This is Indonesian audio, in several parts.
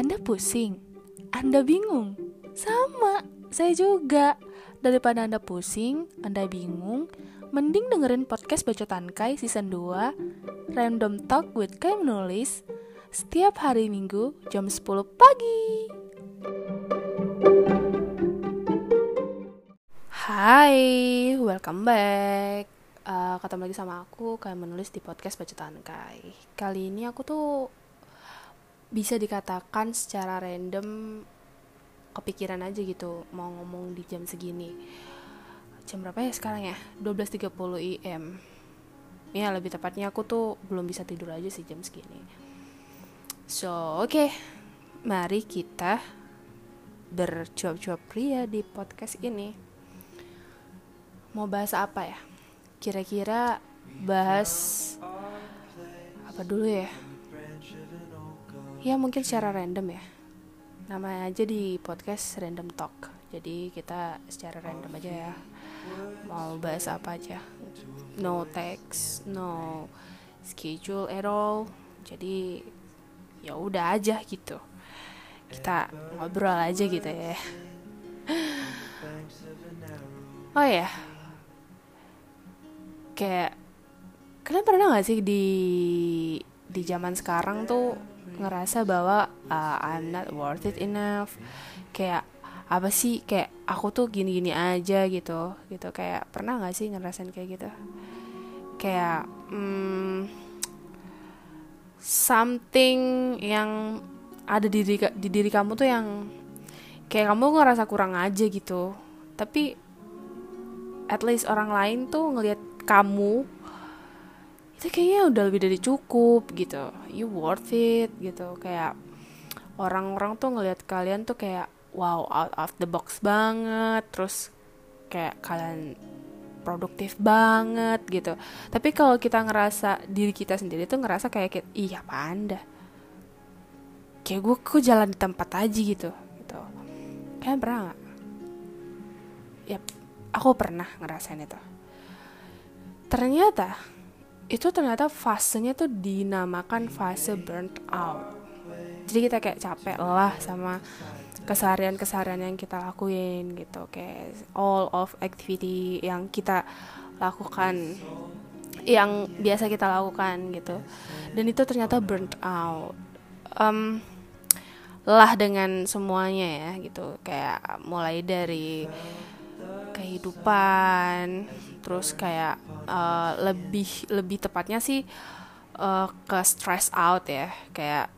Anda pusing? Anda bingung? Sama, saya juga. Daripada Anda pusing, Anda bingung, mending dengerin podcast Bacotan Kai season 2 Random Talk with Kai Menulis setiap hari Minggu jam 10 pagi. Hai, welcome back. Uh, ketemu lagi sama aku kayak menulis di podcast Bacotan Kai. Kali ini aku tuh bisa dikatakan secara random kepikiran aja gitu mau ngomong di jam segini. Jam berapa ya sekarang ya? 12.30 IM ya lebih tepatnya aku tuh belum bisa tidur aja sih jam segini. So oke. Okay. mari kita bercuap-cuap pria di podcast ini. Mau bahas apa ya? Kira-kira bahas apa dulu ya ya mungkin secara random ya. Namanya aja di podcast random talk. Jadi kita secara random aja ya. Mau bahas apa aja? No text no schedule at all. Jadi ya udah aja gitu. Kita ngobrol aja gitu ya. Oh ya. Kayak kalian pernah gak sih di di zaman sekarang tuh ngerasa bahwa uh, I'm not worth it enough. Kayak apa sih? Kayak aku tuh gini-gini aja gitu. Gitu kayak pernah nggak sih ngerasain kayak gitu? Kayak hmm, something yang ada di diri di diri kamu tuh yang kayak kamu ngerasa kurang aja gitu. Tapi at least orang lain tuh ngelihat kamu itu kayaknya udah lebih dari cukup gitu. You worth it gitu. Kayak orang-orang tuh ngelihat kalian tuh kayak wow out of the box banget. Terus kayak kalian produktif banget gitu. Tapi kalau kita ngerasa diri kita sendiri tuh ngerasa kayak iya apa anda kayak gue kok jalan di tempat aja gitu. Gitu. Kalian pernah nggak? Ya aku pernah ngerasain itu. Ternyata itu ternyata fasenya tuh dinamakan fase burnt out. Jadi kita kayak capek lah sama keseharian-keseharian yang kita lakuin gitu. Kayak all of activity yang kita lakukan yang biasa kita lakukan gitu. Dan itu ternyata burnt out. Um, lah dengan semuanya ya gitu. Kayak mulai dari kehidupan terus kayak uh, lebih lebih tepatnya sih uh, ke stress out ya. Kayak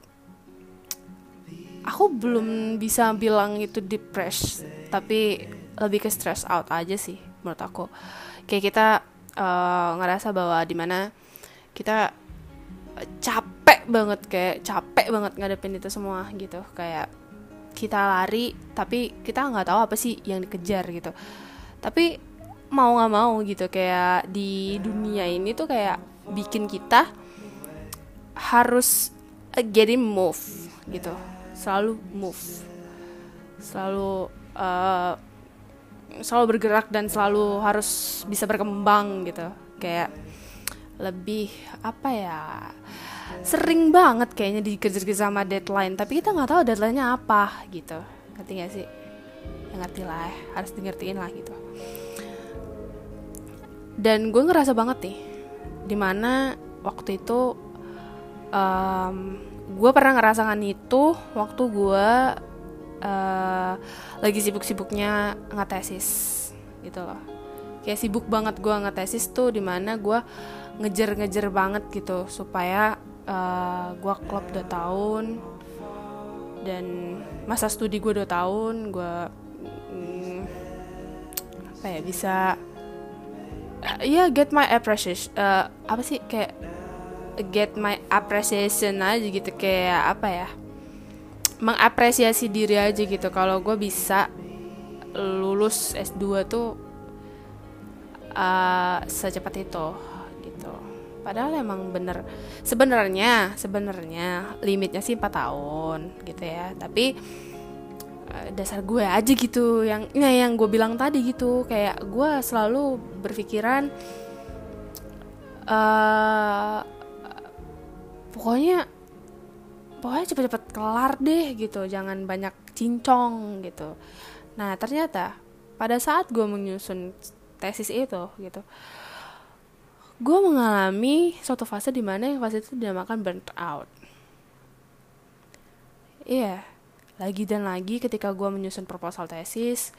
aku belum bisa bilang itu depressed tapi lebih ke stress out aja sih menurut aku. Kayak kita uh, ngerasa bahwa di mana kita capek banget kayak capek banget ngadepin itu semua gitu. Kayak kita lari tapi kita nggak tahu apa sih yang dikejar gitu. Tapi mau nggak mau gitu. Kayak di dunia ini tuh kayak bikin kita harus uh, getting move gitu. Selalu move. Selalu uh, selalu bergerak dan selalu harus bisa berkembang gitu. Kayak lebih apa ya sering banget kayaknya dikejar-kejar sama deadline. Tapi kita nggak tahu deadline-nya apa gitu. Ngerti gak sih? Ya ngerti lah harus ngertiin lah gitu dan gue ngerasa banget nih di mana waktu itu um, gue pernah ngerasakan itu waktu gue uh, lagi sibuk-sibuknya ngetesis gitu loh. Kayak sibuk banget gue ngetesis tuh di mana gue ngejar-ngejar banget gitu supaya uh, gue klub 2 tahun dan masa studi gue 2 tahun gue apa ya bisa uh, ya yeah, get my appreciation uh, apa sih kayak get my appreciation aja gitu kayak apa ya mengapresiasi diri aja gitu. Kalau gue bisa lulus S2 tuh uh, secepat itu gitu. Padahal emang bener sebenarnya sebenarnya limitnya sih 4 tahun gitu ya. Tapi dasar gue aja gitu yang nah yang gue bilang tadi gitu. Kayak gue selalu berpikiran uh, pokoknya pokoknya cepet-cepet kelar deh gitu jangan banyak cincong gitu. Nah ternyata pada saat gue menyusun tesis itu gitu gue mengalami suatu fase di mana yang fase itu dinamakan burnt out iya. yeah, lagi dan lagi ketika gue menyusun proposal tesis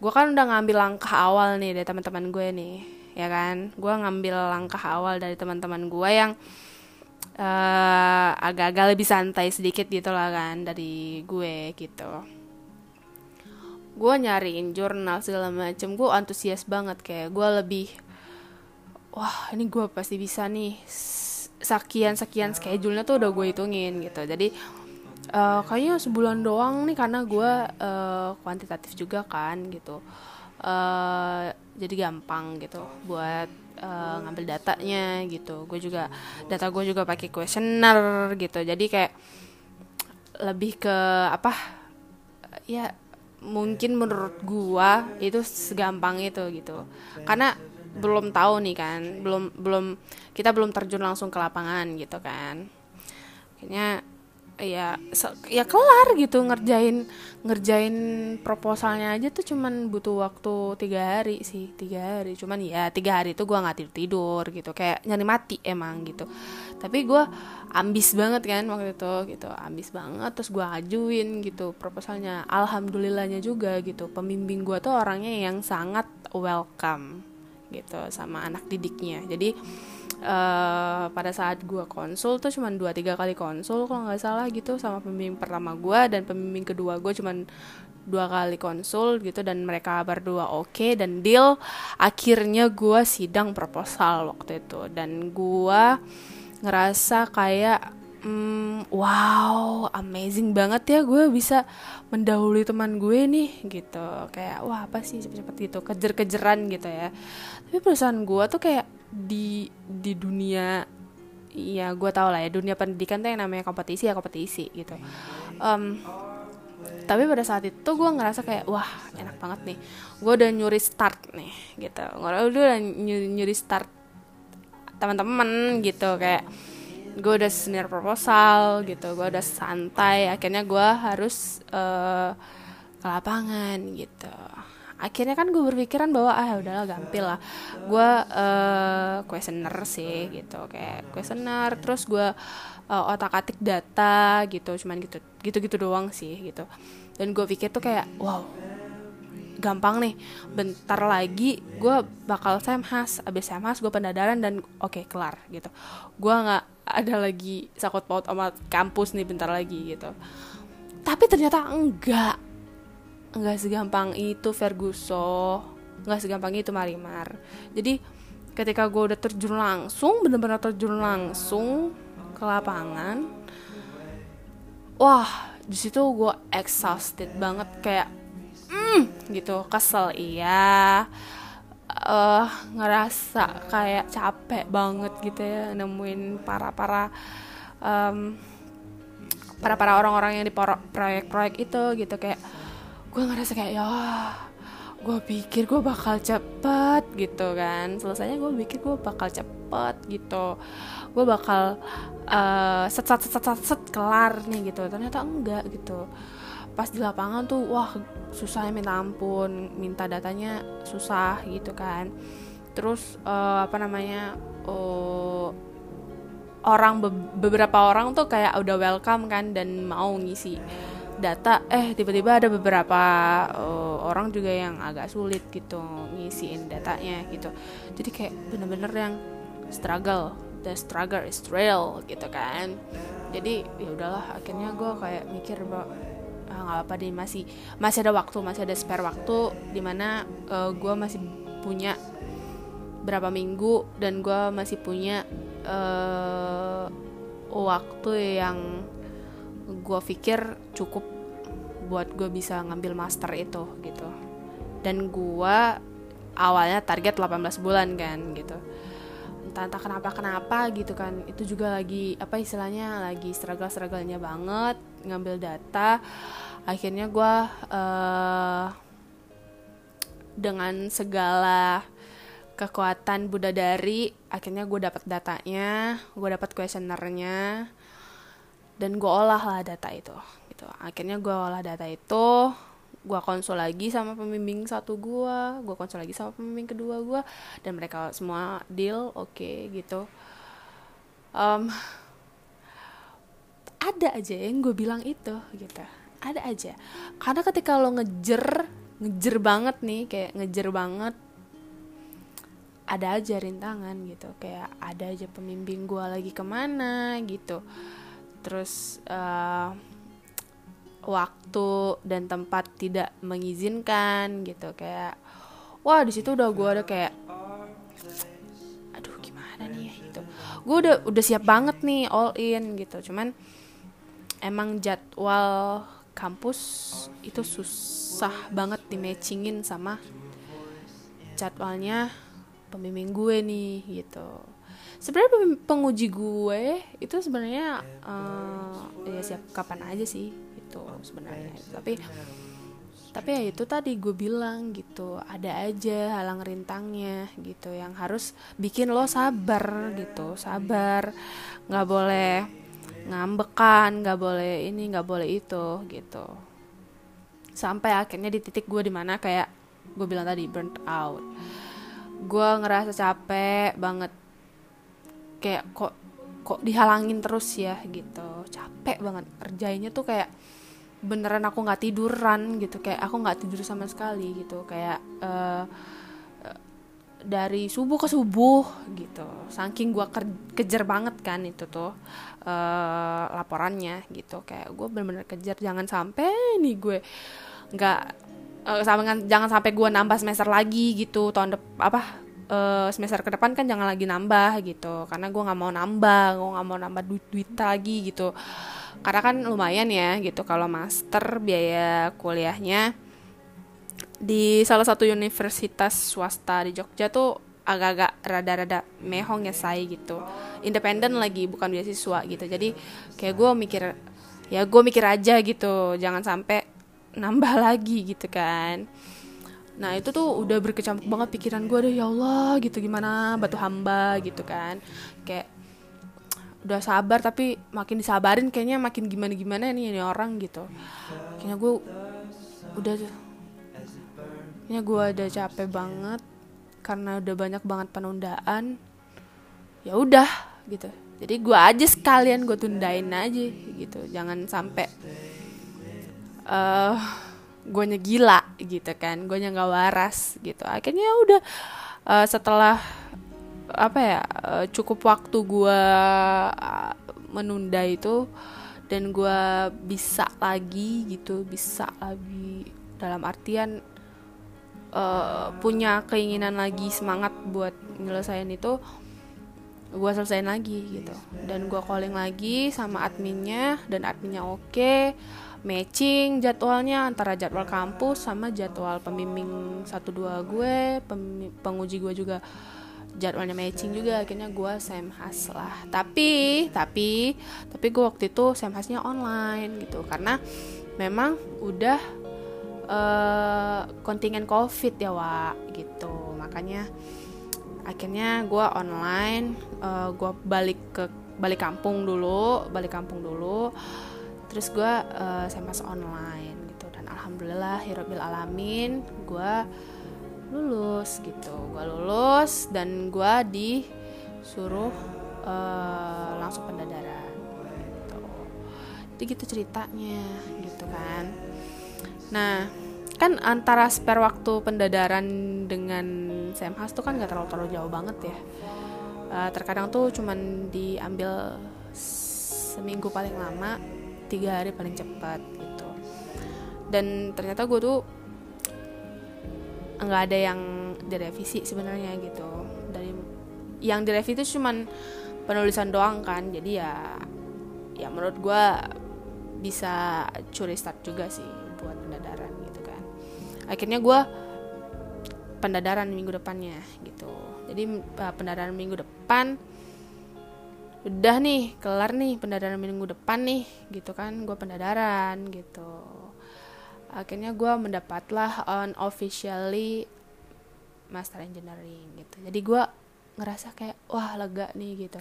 gue kan udah ngambil langkah awal nih dari teman-teman gue nih ya kan? Gue ngambil langkah awal dari teman-teman gue yang uh, agak-agak lebih santai sedikit gitu lah kan dari gue gitu. Gue nyariin jurnal segala macem gue antusias banget kayak gue lebih wah ini gue pasti bisa nih. Sekian sekian schedule-nya tuh udah gue hitungin gitu. Jadi uh, kayaknya sebulan doang nih karena gue uh, kuantitatif juga kan gitu. Uh, jadi gampang gitu buat uh, ngambil datanya gitu. Gue juga data gue juga pakai kuesioner gitu. Jadi kayak lebih ke apa ya mungkin menurut gue itu segampang itu gitu. Karena belum tahu nih kan belum belum kita belum terjun langsung ke lapangan gitu kan. Kayaknya ya ya kelar gitu ngerjain ngerjain proposalnya aja tuh cuman butuh waktu tiga hari sih tiga hari. Cuman ya tiga hari itu gue nggak tidur tidur gitu kayak nyari mati emang gitu. Tapi gue ambis banget kan waktu itu gitu ambis banget. Terus gue ajuin gitu proposalnya. Alhamdulillahnya juga gitu pembimbing gue tuh orangnya yang sangat welcome gitu sama anak didiknya. Jadi uh, pada saat gue konsul tuh cuma dua tiga kali konsul kalau nggak salah gitu sama pembimbing pertama gue dan pembimbing kedua gue cuma dua kali konsul gitu dan mereka berdua oke okay, dan deal. Akhirnya gue sidang proposal waktu itu dan gue ngerasa kayak hmm, wow amazing banget ya gue bisa mendahului teman gue nih gitu. Kayak wah apa sih cepet-cepet gitu kejer-kejeran gitu ya tapi perusahaan gue tuh kayak di di dunia ya gue tau lah ya dunia pendidikan tuh yang namanya kompetisi ya kompetisi gitu. Um, tapi pada saat itu gue ngerasa kayak wah enak banget nih. Gue udah nyuri start nih gitu. Gue udah nyuri, start teman-teman gitu kayak gue udah senior proposal gitu gue udah santai akhirnya gue harus uh, ke lapangan gitu akhirnya kan gue berpikiran bahwa ah udahlah gampil lah. Gue uh, questioner sih gitu. Kayak questioner terus gue uh, otak atik data gitu. Cuman gitu gitu gitu doang sih gitu. Dan gue pikir tuh kayak wow gampang nih. Bentar lagi gue bakal semhas abis semhas gue pendadaran dan oke okay, kelar gitu. Gue nggak ada lagi sakot paut sama kampus nih bentar lagi gitu. Tapi ternyata enggak nggak segampang itu Ferguson. Nggak segampang itu Marimar. Jadi ketika gue udah terjun langsung bener-bener terjun langsung ke lapangan wah di situ gue exhausted banget kayak mm, gitu. Kesel iya. Uh, ngerasa kayak capek banget gitu ya nemuin para para um, para para orang-orang yang di proyek-proyek itu gitu. Kayak gue ngerasa kayak ya gue pikir gue bakal cepet gitu kan. Selesainya gue pikir gue bakal cepet gitu. Gue bakal uh, set set set set set kelar nih gitu. Ternyata enggak gitu. Pas di lapangan tuh wah susahnya minta ampun minta datanya susah gitu kan. Terus uh, apa namanya uh, orang be beberapa orang tuh kayak udah welcome kan dan mau ngisi data eh tiba-tiba ada beberapa uh, orang juga yang agak sulit gitu ngisiin datanya gitu. Jadi kayak bener-bener yang struggle the struggle is real gitu kan. Jadi ya udahlah akhirnya gue kayak mikir bahwa ah, nggak apa-apa deh masih masih ada waktu masih ada spare waktu di mana uh, gue masih punya berapa minggu dan gue masih punya uh, waktu yang gue pikir cukup buat gue bisa ngambil master itu gitu. Dan gue awalnya target 18 bulan kan gitu. Entah entah kenapa kenapa gitu kan. Itu juga lagi apa istilahnya lagi struggle strugglenya banget ngambil data. Akhirnya gue uh, dengan segala kekuatan Buddha dari akhirnya gue dapat datanya gue dapat kuesionernya dan gue olah lah data itu gitu. Akhirnya gue olah data itu gue konsul lagi sama pembimbing satu gue gue konsul lagi sama pembimbing kedua gue dan mereka semua deal oke okay, gitu. Um, ada aja yang gue bilang itu gitu. Ada aja. Karena ketika lo ngejer ngejer banget nih kayak ngejer banget ada aja rintangan gitu. Kayak ada aja pembimbing gue lagi ke mana gitu terus uh, waktu dan tempat tidak mengizinkan gitu. Kayak wah di situ udah gue ada kayak aduh gimana nih ya? Gitu. Gue udah udah siap banget nih all in gitu. Cuman emang jadwal kampus itu susah banget di matchingin sama jadwalnya pembimbing gue nih gitu sebenarnya penguji gue itu sebenarnya uh, ya siap kapan aja sih gitu sebenarnya. tapi tapi ya itu tadi gue bilang gitu ada aja halang rintangnya gitu yang harus bikin lo sabar gitu sabar. Nggak boleh ngambekan nggak boleh ini nggak boleh itu gitu. Sampai akhirnya di titik gue di mana kayak gue bilang tadi burnt out. Gue ngerasa capek banget kayak kok kok dihalangin terus ya? Gitu. Capek banget. Kerjanya tuh kayak beneran aku nggak tiduran gitu. Kayak aku nggak tidur sama sekali gitu. Kayak uh, dari subuh ke subuh gitu. Saking gue kejar banget kan itu tuh uh, laporannya gitu. Kayak gue bener-bener kejar. Jangan sampai nih gue nggak uh, jangan sampai gue nambah semester lagi gitu. Tahun dep apa uh, semester ke depan kan jangan lagi nambah gitu. Karena gue nggak mau nambah gue nggak mau nambah duit duit lagi gitu. Karena kan lumayan ya gitu kalau master biaya kuliahnya di salah satu universitas swasta di Jogja tuh agak-agak rada-rada mehong ya saya gitu. Independen lagi bukan beasiswa gitu. Jadi kayak gue mikir ya gue mikir aja gitu. Jangan sampai nambah lagi gitu kan nah itu tuh udah berkecamuk banget pikiran gue deh ya Allah gitu gimana batu hamba gitu kan. Kayak udah sabar tapi makin disabarin kayaknya makin gimana gimana nih ini orang gitu. Kayaknya gue udah kayaknya gue udah capek banget karena udah banyak banget penundaan. Ya udah gitu. Jadi gue aja sekalian gue tundain aja gitu. Jangan sampai uh, eh, gue gila gitu kan gue nggak waras gitu. Akhirnya ya udah uh, setelah apa ya uh, cukup waktu gue uh, menunda itu dan gue bisa lagi gitu bisa lagi dalam artian uh, punya keinginan lagi semangat buat nyelesain itu gue selesaiin lagi gitu. Dan gue calling lagi sama adminnya dan adminnya oke. okay, matching jadwalnya antara jadwal kampus sama jadwal pembimbing satu dua gue penguji gue juga. Jadwalnya matching juga akhirnya gue semhas lah. Tapi tapi tapi gue waktu itu semhasnya online gitu. Karena memang udah uh, kontingen covid ya wa gitu. Makanya akhirnya gue online uh, gue balik ke balik kampung dulu balik kampung dulu terus gue uh, semhas online gitu. Dan alhamdulillah hirobil alamin gue lulus gitu. Gue lulus dan gue disuruh uh, langsung pendadaran gitu. Jadi gitu ceritanya gitu kan. Nah kan antara spare waktu pendadaran dengan semhas tuh kan nggak terlalu terlalu jauh banget ya. Uh, terkadang tuh cuman diambil seminggu paling lama tiga hari paling cepat gitu. Dan ternyata gue tuh nggak ada yang direvisi sebenarnya gitu. Dari yang direvisi itu cuman penulisan doang kan jadi ya ya menurut gue bisa curi start juga sih buat pendadaran gitu kan. Akhirnya gue pendadaran minggu depannya gitu. Jadi uh, pendadaran minggu depan udah nih kelar nih pendadaran minggu depan nih gitu kan gue pendadaran gitu. Akhirnya gue mendapatlah unofficially master engineering gitu. Jadi gue ngerasa kayak wah lega nih gitu.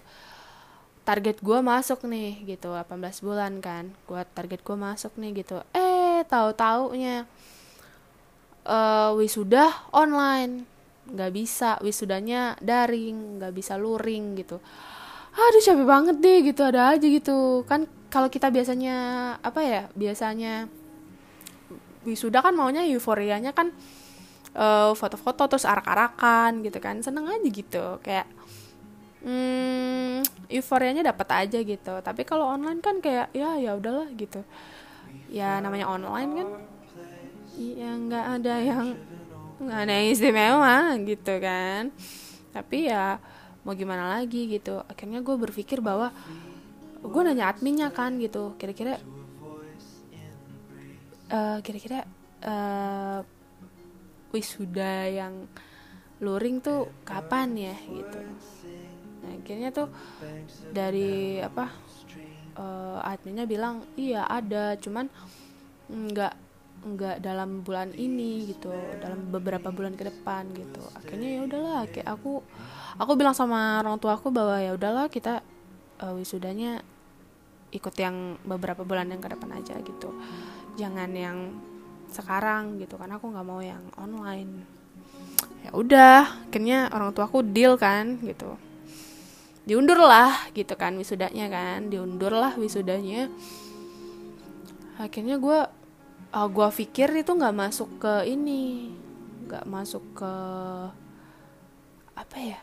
Target gue masuk nih gitu 18 bulan kan. Gue target gue masuk nih gitu. Eh tahu taunya uh, wisuda online. Nggak bisa wisudanya daring nggak bisa luring gitu aduh capek banget deh gitu ada aja gitu. Kan kalau kita biasanya apa ya biasanya wisuda kan maunya euforianya kan foto foto-foto terus arak-arakan gitu kan. Seneng aja gitu kayak hmm, euforianya dapat aja gitu. Tapi kalau online kan kayak ya ya udahlah gitu. Ya namanya online kan. Ya nggak ada yang nggak ada yang istimewa gitu kan. Tapi ya mau gimana lagi gitu. Akhirnya gue berpikir bahwa gue nanya adminnya kan gitu. Kira-kira uh, kira-kira uh, wisuda yang luring tuh kapan ya gitu. Nah akhirnya tuh dari apa uh, adminnya bilang iya ada cuman nggak nggak dalam bulan ini gitu dalam beberapa bulan ke depan gitu. Akhirnya ya udahlah kayak aku aku bilang sama orang tua aku bahwa ya udahlah kita uh, wisudanya ikut yang beberapa bulan yang ke depan aja gitu. Jangan yang sekarang gitu. Karena aku nggak mau yang online. Ya udah akhirnya orang tua aku deal kan gitu. Diundur lah gitu kan wisudanya kan. Diundur lah wisudanya. Akhirnya gue uh, gue pikir itu nggak masuk ke ini nggak masuk ke apa ya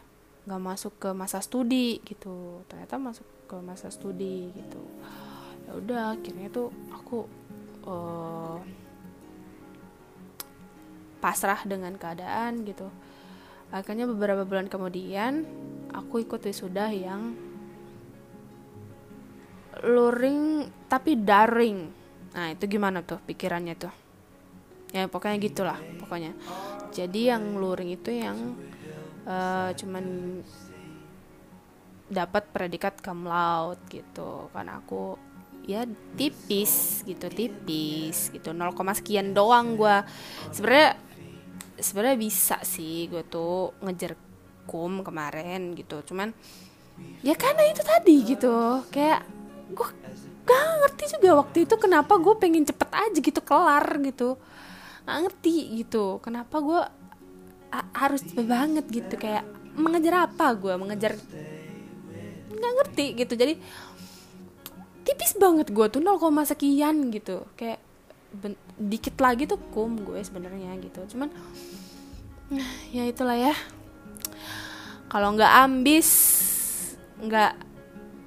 nggak masuk ke masa studi gitu. Ternyata masuk ke masa studi gitu. Ya udah akhirnya tuh aku uh, pasrah dengan keadaan gitu. Akhirnya beberapa bulan kemudian aku ikut wisuda yang luring tapi daring. Nah itu gimana tuh pikirannya tuh? Ya pokoknya gitulah pokoknya. Jadi yang luring itu yang uh, cuman dapat predikat cum laude gitu. Kan aku ya tipis gitu tipis gitu. 0, sekian doang gue sebenarnya sebenarnya bisa sih gue tuh ngejar kum kemarin gitu. Cuman ya karena itu tadi gitu. Kayak gue gak ngerti juga waktu itu kenapa gue pengen cepet aja gitu kelar gitu. Gak ngerti gitu. Kenapa gue harus banget gitu kayak mengejar apa gue mengejar nggak ngerti gitu. Jadi tipis banget gue tuh 0, sekian gitu. Kayak dikit lagi tuh kum gue sebenarnya gitu. Cuman ya itulah ya. Kalau nggak ambis nggak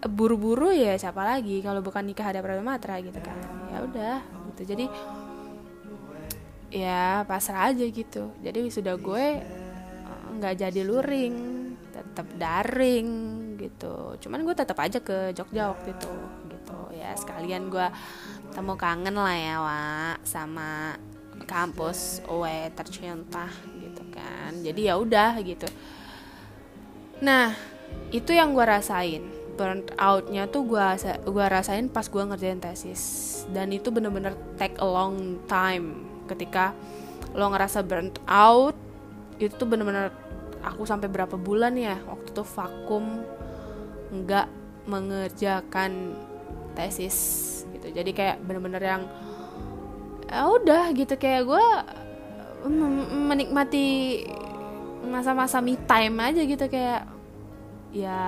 buru-buru ya siapa lagi? Kalau bukan nikah ada Prabu Matra gitu kan. Ya udah gitu. Jadi ya pasrah aja gitu jadi wisuda gue eh, nggak jadi luring tetap daring gitu cuman gue tetap aja ke Jogja waktu itu gitu ya sekalian gue temu kangen lah ya wa sama kampus OE tercinta gitu kan jadi ya udah gitu Nah, itu yang gue rasain. Burnt outnya tuh gue gua rasain pas gue ngerjain tesis. Dan itu bener-bener take a long time. Ketika lo ngerasa burnt out, itu tuh bener-bener aku sampai berapa bulan ya waktu itu vakum nggak mengerjakan tesis gitu. Jadi kayak bener-bener yang ya udah gitu. Kayak gue menikmati masa-masa me time aja gitu. Kayak ya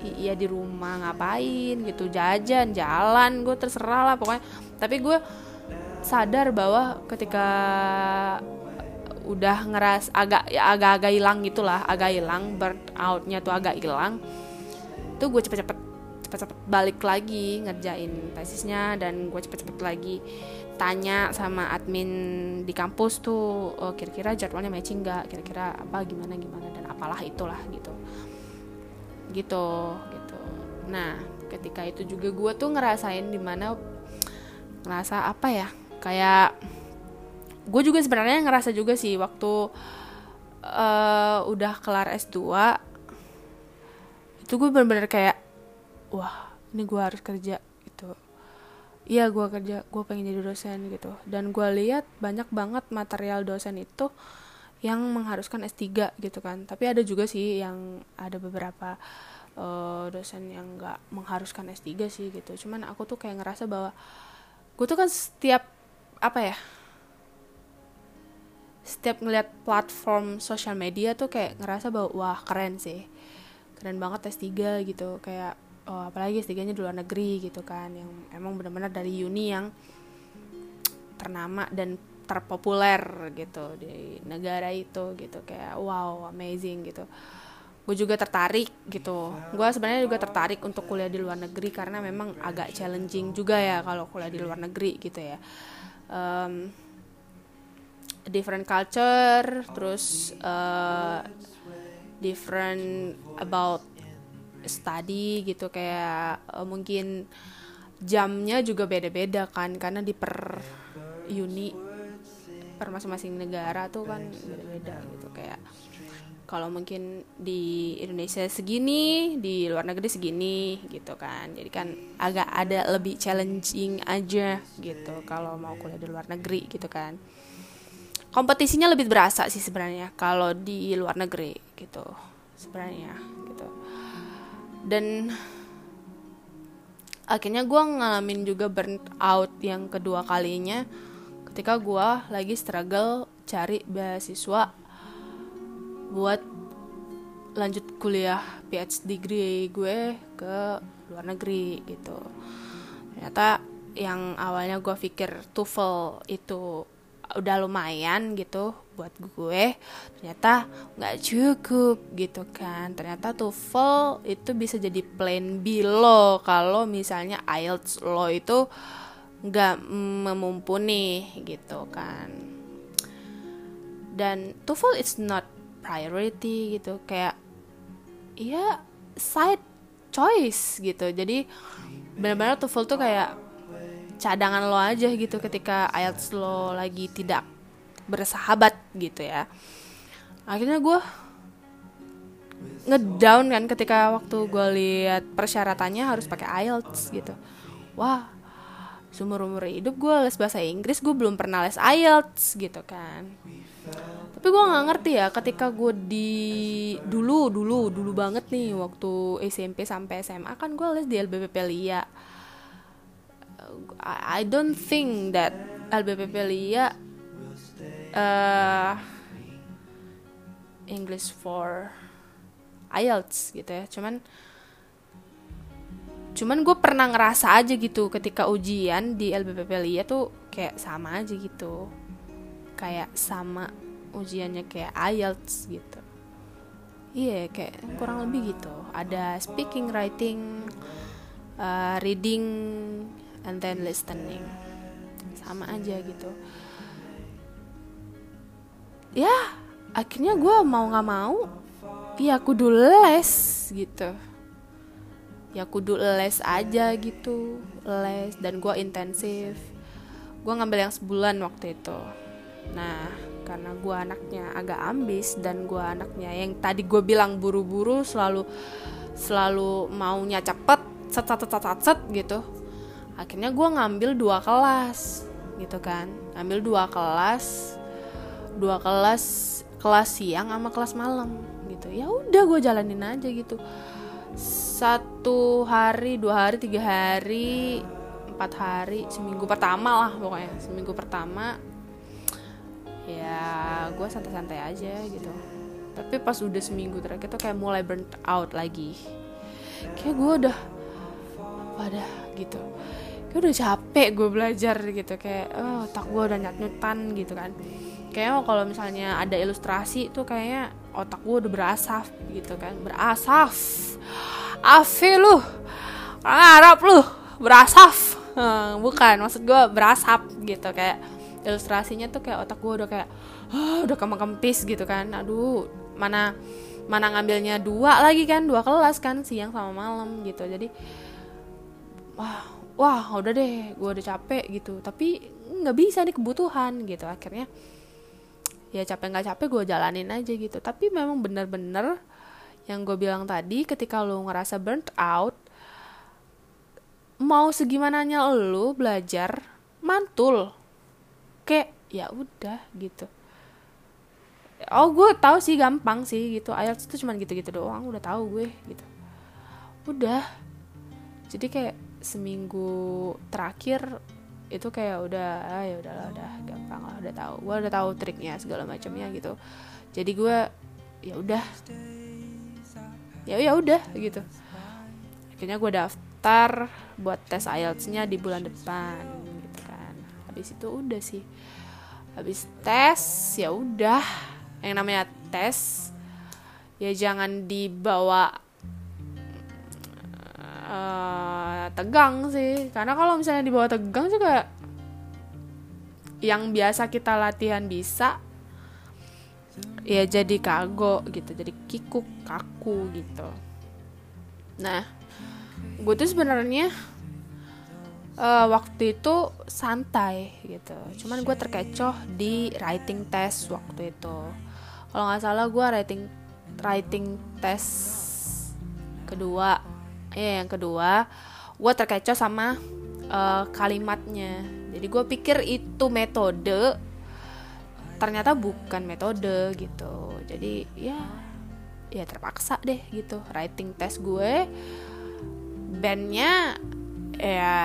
iya di rumah ngapain gitu. Jajan jalan gue terserah lah pokoknya. Tapi gue sadar bahwa ketika udah ngeras agak ya agak-agak hilang gitulah agak hilang burn outnya tuh agak hilang tuh gue cepet-cepet cepet-cepet balik lagi ngerjain tesisnya dan gue cepet-cepet lagi tanya sama admin di kampus tuh oh, kira-kira jadwalnya matching nggak? Kira-kira apa? Gimana gimana? Dan apalah itulah gitu. Gitu gitu. Nah ketika itu juga gue tuh ngerasain di mana ngerasa apa ya kayak gue juga sebenarnya ngerasa juga sih waktu uh, udah kelar S2 itu gue bener-bener kayak wah ini gue harus kerja iya gue kerja gue pengen jadi dosen gitu. Dan gue lihat banyak banget material dosen itu yang mengharuskan S3 gitu kan. Tapi ada juga sih yang ada beberapa uh, dosen yang nggak mengharuskan S3 sih gitu. Cuman aku tuh kayak ngerasa bahwa gue tuh kan setiap apa ya setiap ngeliat platform sosial media tuh kayak ngerasa bahwa wah keren sih. Keren banget S3 gitu. Kayak oh, apalagi S3 nya di luar negeri gitu kan. Yang emang benar-benar dari uni yang ternama dan terpopuler gitu di negara itu gitu. Kayak wow amazing gitu. Gue juga tertarik gitu. Gue sebenarnya juga tertarik untuk kuliah di luar negeri karena memang agak challenging juga ya kalau kuliah di luar negeri gitu ya um, different culture terus uh, different about study gitu kayak uh, mungkin jamnya juga beda-beda kan karena di per uni per masing-masing negara tuh kan beda-beda gitu kayak kalau mungkin di Indonesia segini di luar negeri segini gitu kan. Jadi kan agak ada lebih challenging aja gitu kalau mau kuliah di luar negeri gitu kan. Kompetisinya lebih berasa sih sebenarnya kalau di luar negeri gitu sebenarnya gitu. Dan akhirnya gue ngalamin juga burn out yang kedua kalinya ketika gue lagi struggle cari beasiswa buat lanjut kuliah PhD degree gue ke luar negeri gitu. Ternyata yang awalnya gue pikir TOEFL itu udah lumayan gitu buat gue ternyata nggak cukup gitu kan. Ternyata TOEFL itu bisa jadi plan B lo kalau misalnya IELTS lo itu nggak memumpuni gitu kan. Dan TOEFL it's not priority gitu kayak ya side choice gitu. Jadi benar-benar TOEFL tuh kayak cadangan lo aja gitu ketika IELTS lo lagi tidak bersahabat gitu ya. Akhirnya gue ngedown kan ketika waktu gue lihat persyaratannya harus pakai IELTS gitu. Wah seumur umur hidup gue les bahasa Inggris gue belum pernah les IELTS gitu kan tapi gue nggak ngerti ya ketika gue di dulu dulu dulu banget nih waktu SMP sampai SMA kan gue les di LBPP Lia I don't think that LBPP Lia uh, English for IELTS gitu ya. Cuman cuman gue pernah ngerasa aja gitu ketika ujian di LBPP Lia tuh kayak sama aja gitu kayak sama ujiannya kayak IELTS gitu. Iya yeah, kayak kurang lebih gitu. Ada speaking writing uh, reading and then listening. Sama aja gitu. Ya akhirnya gue mau nggak mau ya kudu les gitu. Ya kudu les aja gitu les. Dan gue intensif. Gue ngambil yang sebulan waktu itu Nah, karena gue anaknya agak ambis dan gue anaknya yang tadi gue bilang buru-buru selalu selalu maunya cepet set set set set, set gitu. Akhirnya gue ngambil dua kelas gitu kan. Ambil dua kelas dua kelas kelas siang sama kelas malam gitu. Ya udah gue jalanin aja gitu. Satu hari dua hari tiga hari empat hari seminggu pertama lah pokoknya seminggu pertama ya gue santai-santai aja gitu. Tapi pas udah seminggu terakhir tuh kayak mulai burnt out lagi. Kayak gue udah pada gitu. Kayak udah capek gue belajar gitu kayak oh otak gue udah nyat-nyutan gitu kan. Kayaknya kalau misalnya ada ilustrasi tuh kayaknya otak gue udah berasaf gitu kan. Berasaf. Afi lu. Arab lu. Berasaf. Bukan maksud gue berasap gitu kayak ilustrasinya tuh kayak otak gue udah kayak oh, udah kempis gitu kan. Aduh mana mana ngambilnya dua lagi kan dua kelas kan siang sama malam gitu. Jadi wah wah udah deh gue udah capek gitu. Tapi nggak bisa nih kebutuhan gitu. Akhirnya ya capek nggak capek gue jalanin aja gitu. Tapi memang bener-bener yang gue bilang tadi ketika lo ngerasa burnt out mau segimananya lo belajar mantul kayak ya udah gitu. Oh gue tahu sih gampang sih gitu. IELTS itu cuma gitu-gitu doang udah tahu gue gitu. Udah. Jadi kayak seminggu terakhir itu kayak udah ah, ya udahlah udah gampang lah udah tahu. Gue udah tahu triknya segala macamnya gitu. Jadi gue ya udah. Ya ya udah gitu. Akhirnya gue daftar buat tes IELTS-nya di bulan depan gitu kan. Habis itu udah sih habis tes ya udah. Yang namanya tes ya jangan dibawa uh, tegang sih. Karena kalau misalnya dibawa tegang juga yang biasa kita latihan bisa ya jadi kago gitu jadi kikuk kaku gitu. Nah gue tuh sebenarnya uh, waktu itu santai gitu. Cuman gue terkecoh di writing test waktu itu. Kalau nggak salah gue writing writing test kedua. Ya yang kedua. Gue terkecoh sama uh, kalimatnya. Jadi gue pikir itu metode. Ternyata bukan metode gitu. Jadi ya ya terpaksa deh gitu. Writing test gue. Bandnya ya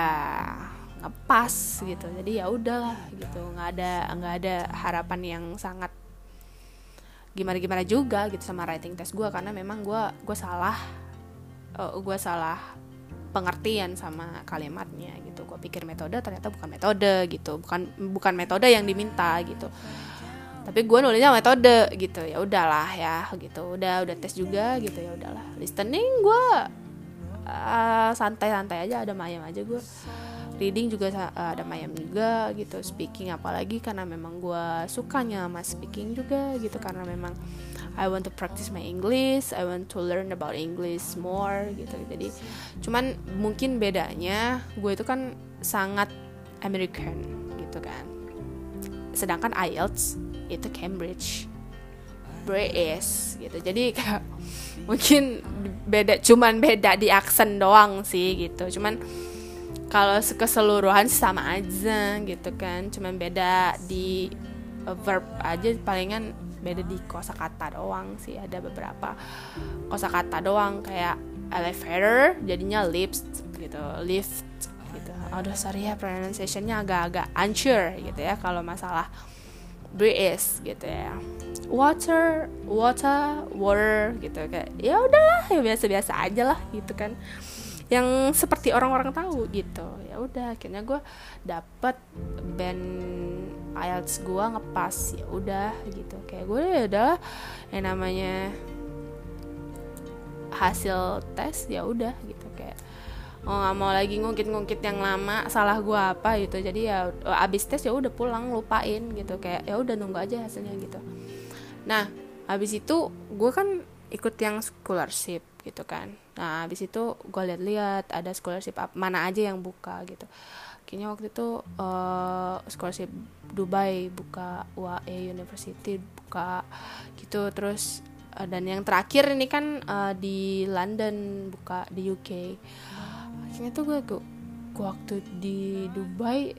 ngepas gitu. Jadi ya udahlah gitu. Nggak ada nggak ada harapan yang sangat gimana gimana juga gitu sama writing test gue karena memang gue gue salah uh, eh, gue salah pengertian sama kalimatnya gitu. Gue pikir metode ternyata bukan metode gitu. Bukan bukan metode yang diminta gitu. Tapi gue nulisnya metode gitu. Ya udahlah ya gitu. Udah udah tes juga gitu. Ya udahlah. Listening gue uh, santai-santai aja ada mayam aja gue reading juga uh, ada mayam juga gitu speaking apalagi karena memang gue sukanya sama speaking juga gitu karena memang I want to practice my English I want to learn about English more gitu. Jadi cuman mungkin bedanya gue itu kan sangat American gitu kan. Sedangkan IELTS itu Cambridge British gitu. Jadi kayak mungkin beda cuman beda di aksen doang sih gitu. Cuman kalau keseluruhan sama aja gitu kan. Cuman beda di verb aja palingan beda di kosakata doang sih. Ada beberapa kosakata doang kayak elevator jadinya lift gitu. Lift gitu. Aduh sorry ya pronunciationnya agak-agak unsure gitu ya kalau masalah British gitu ya. Water water water gitu. Kayak ya udahlah ya biasa-biasa aja lah gitu kan. Yang seperti orang-orang tahu gitu. Ya udah akhirnya gue dapet band IELTS gue ngepas. Ya udah gitu. Kayak gue ya udah yang namanya hasil tes ya udah gitu oh nggak mau lagi ngungkit-ngungkit yang lama salah gue apa gitu. Jadi ya abis tes ya udah pulang lupain gitu. Kayak ya udah nunggu aja hasilnya gitu. Nah abis itu gue kan ikut yang scholarship gitu kan. Nah habis itu gue lihat-lihat ada scholarship mana aja yang buka gitu. Kayaknya waktu itu uh, scholarship Dubai buka UAE University buka gitu. Terus uh, dan yang terakhir ini kan uh, di London buka di UK akhirnya tuh gue gue waktu di Dubai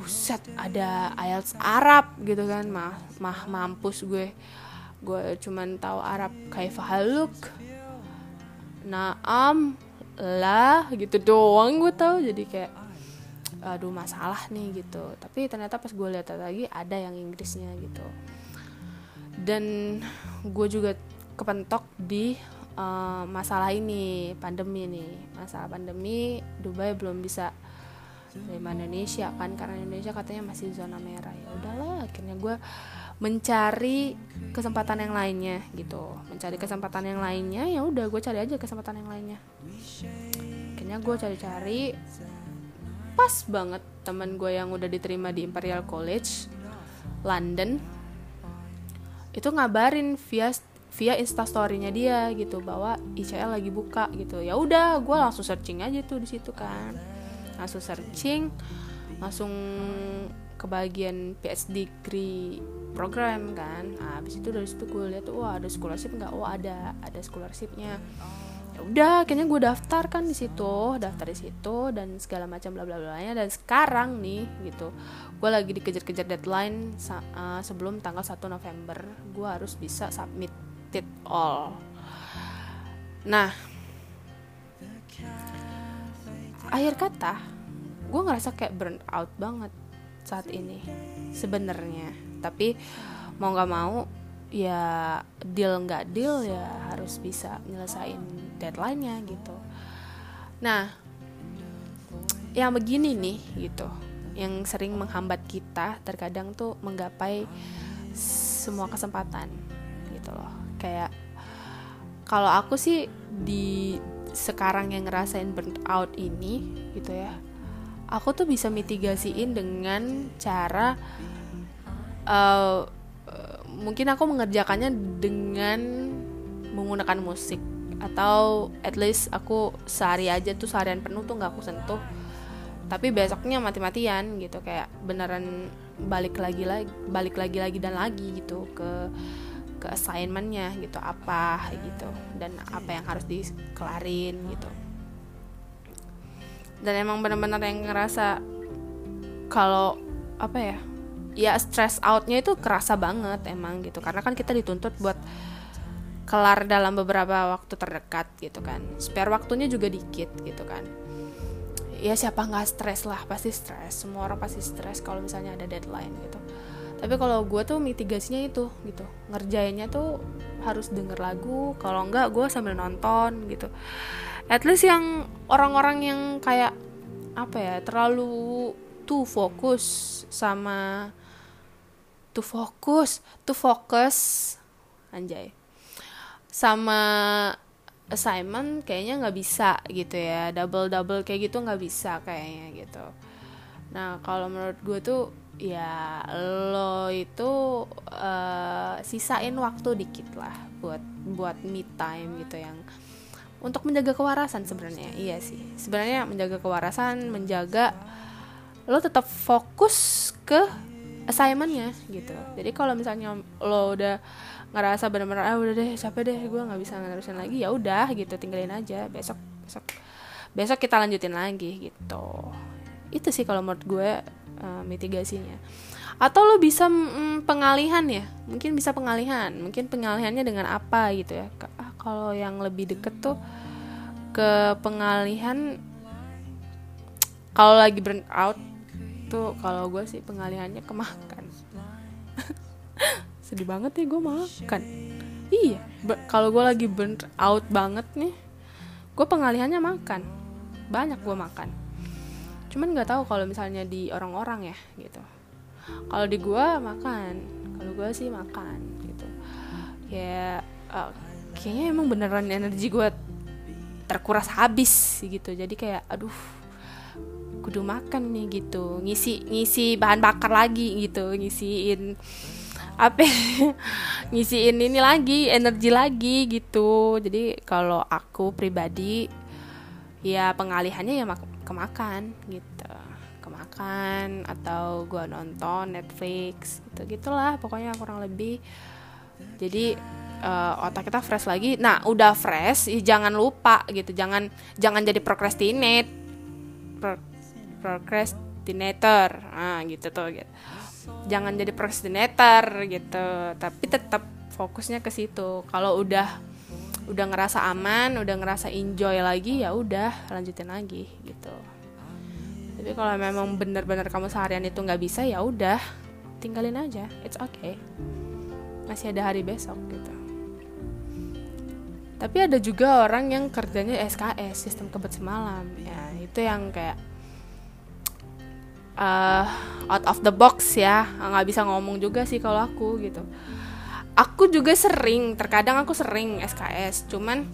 buset ada IELTS Arab gitu kan mah mah mampus gue. Gue cuman tahu Arab kaifahaluk naam lah gitu doang gue tahu. Jadi kayak aduh masalah nih gitu. Tapi ternyata pas gue lihat lagi ada yang Inggrisnya gitu. Dan gue juga kepentok di uh, masalah ini pandemi nih masalah pandemi Dubai belum bisa dari Indonesia kan karena Indonesia katanya masih zona merah. Ya udahlah akhirnya gue mencari kesempatan yang lainnya gitu. Mencari kesempatan yang lainnya ya udah gue cari aja kesempatan yang lainnya. Akhirnya gue cari-cari pas banget teman gue yang udah diterima di Imperial College London itu ngabarin via via instastorynya dia gitu bahwa ICL lagi buka gitu. Ya udah gue langsung searching aja tuh di situ kan. Langsung searching langsung ke bagian PhD degree program kan. Nah, habis itu dari situ gue lihat wah ada scholarship nggak? Oh ada ada scholarshipnya. Ya udah akhirnya gue daftar kan di situ daftar di situ dan segala macam bla bla bla nya. Dan sekarang nih gitu gue lagi dikejar-kejar deadline uh, sebelum tanggal 1 November gue harus bisa submit it all. Nah akhir kata gue ngerasa kayak burn out banget saat ini sebenarnya. Tapi mau nggak mau ya deal nggak deal ya harus bisa nyelesain deadline-nya gitu. Nah yang begini nih gitu yang sering menghambat kita terkadang tuh menggapai semua kesempatan gitu loh kayak kalau aku sih di sekarang yang ngerasain burnt out ini gitu ya aku tuh bisa mitigasiin dengan cara uh, mungkin aku mengerjakannya dengan menggunakan musik. Atau at least aku sehari aja tuh seharian penuh tuh nggak aku sentuh. Tapi besoknya mati-matian gitu kayak beneran balik lagi lagi balik lagi lagi dan lagi gitu ke ke assignmentnya gitu apa gitu dan apa yang harus dikelarin gitu. Dan emang benar-benar yang ngerasa kalau apa ya ya stress outnya itu kerasa banget emang gitu. Karena kan kita dituntut buat kelar dalam beberapa waktu terdekat gitu kan. Spare waktunya juga dikit gitu kan. Ya siapa nggak stres lah pasti stres semua orang pasti stres kalau misalnya ada deadline gitu tapi kalau gue tuh mitigasinya itu gitu. Ngerjainnya tuh harus denger lagu kalau enggak gue sambil nonton gitu. At least yang orang-orang yang kayak apa ya terlalu tuh fokus sama tuh fokus tuh fokus anjay sama assignment kayaknya nggak bisa gitu ya. Double double kayak gitu nggak bisa kayaknya gitu. Nah kalau menurut gue tuh ya lo itu uh, sisain waktu dikit lah buat buat me time gitu yang untuk menjaga kewarasan sebenarnya. Iya sih. Sebenarnya menjaga kewarasan menjaga lo tetap fokus ke assignmentnya gitu. Jadi kalau misalnya lo udah ngerasa benar-benar ah udah deh capek deh gue nggak bisa nerusin lagi ya udah gitu tinggalin aja. Besok besok besok kita lanjutin lagi gitu. Itu sih kalau menurut gue uh, mitigasinya. Atau lo bisa mm, pengalihan ya? Mungkin bisa pengalihan. Mungkin pengalihannya dengan apa gitu ya. Ah, kalau yang lebih deket tuh ke pengalihan kalau lagi burn out tuh kalau gue sih pengalihannya ke makan. Sedih banget ya gue makan. Iya kalau gue lagi burnt out banget nih gue pengalihannya makan. Banyak gue makan cuman nggak tahu kalau misalnya di orang-orang ya gitu. Kalau di gue makan. Kalau gue sih makan gitu. Ya uh, kayaknya emang beneran energi gue terkuras habis gitu. Jadi kayak aduh kudu makan nih gitu. Ngisi ngisi bahan bakar lagi gitu. Ngisiin apa ngisiin ini lagi energi lagi gitu. Jadi kalau aku pribadi ya pengalihannya ya mak kemakan gitu. Kemakan atau gua nonton Netflix gitu gitulah pokoknya kurang lebih. Jadi uh, otak kita fresh lagi. Nah udah fresh jangan lupa gitu. Jangan jangan jadi procrastinate Pro procrastinator. Ah gitu tuh gitu. Jangan jadi procrastinator gitu. Tapi tetap fokusnya ke situ. Kalau udah udah ngerasa aman udah ngerasa enjoy lagi ya udah lanjutin lagi gitu. Tapi kalau memang benar-benar kamu seharian itu nggak bisa ya udah tinggalin aja it's okay. Masih ada hari besok gitu. Tapi ada juga orang yang kerjanya SKS sistem kebet semalam. Ya itu yang kayak uh, out of the box ya nggak bisa ngomong juga sih kalau aku gitu aku juga sering terkadang aku sering SKS cuman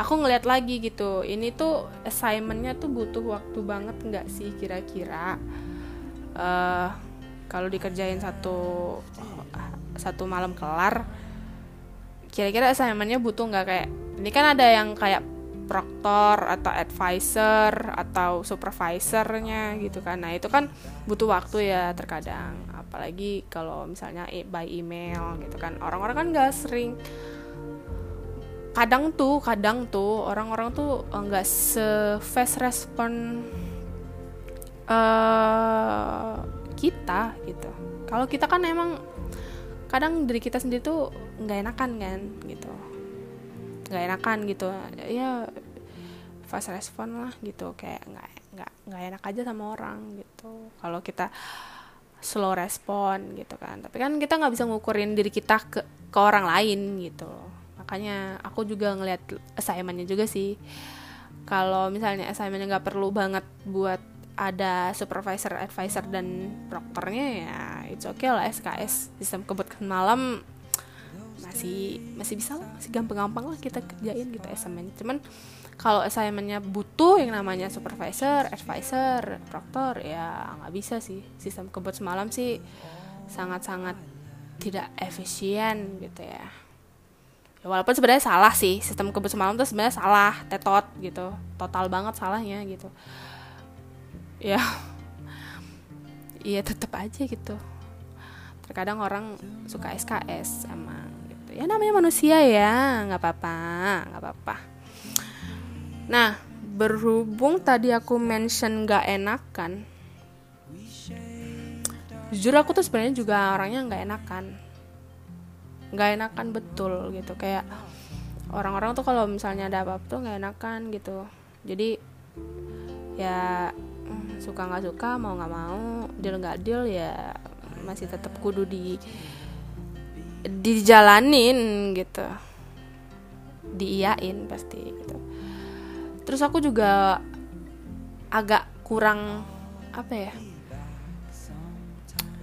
aku ngeliat lagi gitu ini tuh assignmentnya tuh butuh waktu banget nggak sih kira-kira? Uh, kalau dikerjain satu satu malam kelar kira-kira assignmentnya butuh nggak? Kayak ini kan ada yang kayak proktor atau advisor atau supervisornya gitu kan. Nah itu kan butuh waktu ya terkadang. Apalagi kalau misalnya by email gitu kan. Orang-orang kan nggak sering. Kadang tuh kadang tuh orang-orang tuh nggak se fast respon uh, kita gitu. Kalau kita kan emang kadang dari kita sendiri tuh nggak enakan kan gitu. Nggak enakan gitu. Ya fast respon lah gitu kayak nggak nggak nggak enak aja sama orang gitu. Kalau kita slow respon gitu kan. Tapi kan kita nggak bisa ngukurin diri kita ke ke orang lain gitu. Makanya aku juga ngeliat assignmentnya juga sih. Kalau misalnya assignmentnya nggak perlu banget buat ada supervisor, advisor dan proktornya ya it's okay lah SKS sistem kebutuhan malam masih masih bisa lah masih gampang-gampang lah kita kerjain gitu assignment cuman kalau assignmentnya butuh yang namanya supervisor, advisor, proktor ya nggak bisa sih. Sistem kebut semalam sih sangat-sangat tidak efisien gitu ya. Ya walaupun sebenarnya salah sih sistem kebut semalam tuh sebenarnya salah tetot gitu. Total banget salahnya gitu. Ya iya tetap aja gitu. Terkadang orang suka SKS emang gitu. Ya namanya manusia ya nggak apa-apa nggak apa-apa nah berhubung tadi aku mention nggak enakan jujur aku tuh sebenarnya juga orangnya nggak enakan. Nggak enakan betul gitu. Kayak orang-orang tuh kalau misalnya ada apa-apa tuh nggak enakan gitu. Jadi ya suka nggak suka mau nggak mau deal nggak deal ya masih tetap kudu di dijalanin gitu. Diiyain pasti gitu terus aku juga agak kurang apa ya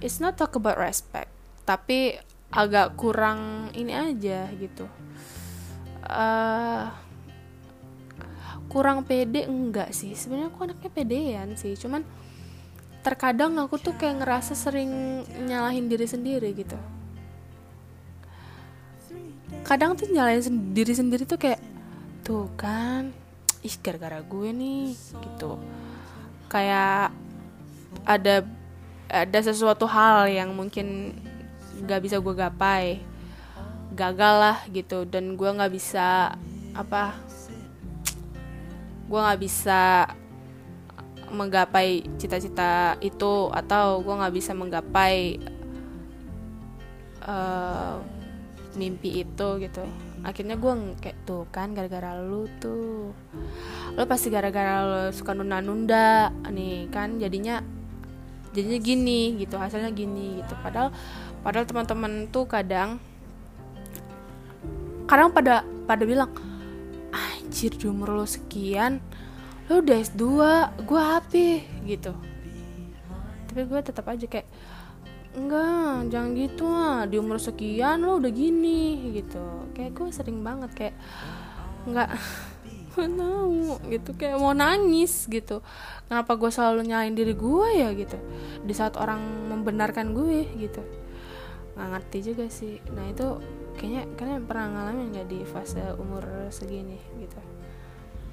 it's not talk about respect tapi agak kurang ini aja gitu. Uh, kurang pede enggak sih. Sebenarnya aku anaknya pedean sih cuman terkadang aku tuh kayak ngerasa sering nyalahin diri sendiri gitu. Kadang tuh nyalahin diri sendiri tuh kayak tuh kan ih gara-gara gue nih gitu. Kayak ada ada sesuatu hal yang mungkin gak bisa gue gapai. Gagal lah gitu. Dan gue nggak bisa apa gue nggak bisa menggapai cita-cita itu atau gue nggak bisa menggapai uh, mimpi itu gitu. Akhirnya gue kayak tuh kan gara-gara lu tuh lu pasti gara-gara lu suka nunda-nunda nih kan jadinya jadinya gini gitu hasilnya gini gitu. Padahal padahal teman-teman tuh kadang kadang pada pada bilang anjir di umur lo sekian lo udah S2 gue HP gitu. Tapi gue tetap aja kayak enggak jangan gitu lah di umur sekian lo udah gini gitu. Kayak gue sering banget kayak nggak mau gitu kayak mau nangis gitu. Kenapa gue selalu nyalain diri gue ya gitu. Di saat orang membenarkan gue gitu. Nggak ngerti juga sih. Nah itu kayaknya kalian pernah ngalamin nggak di fase umur segini gitu?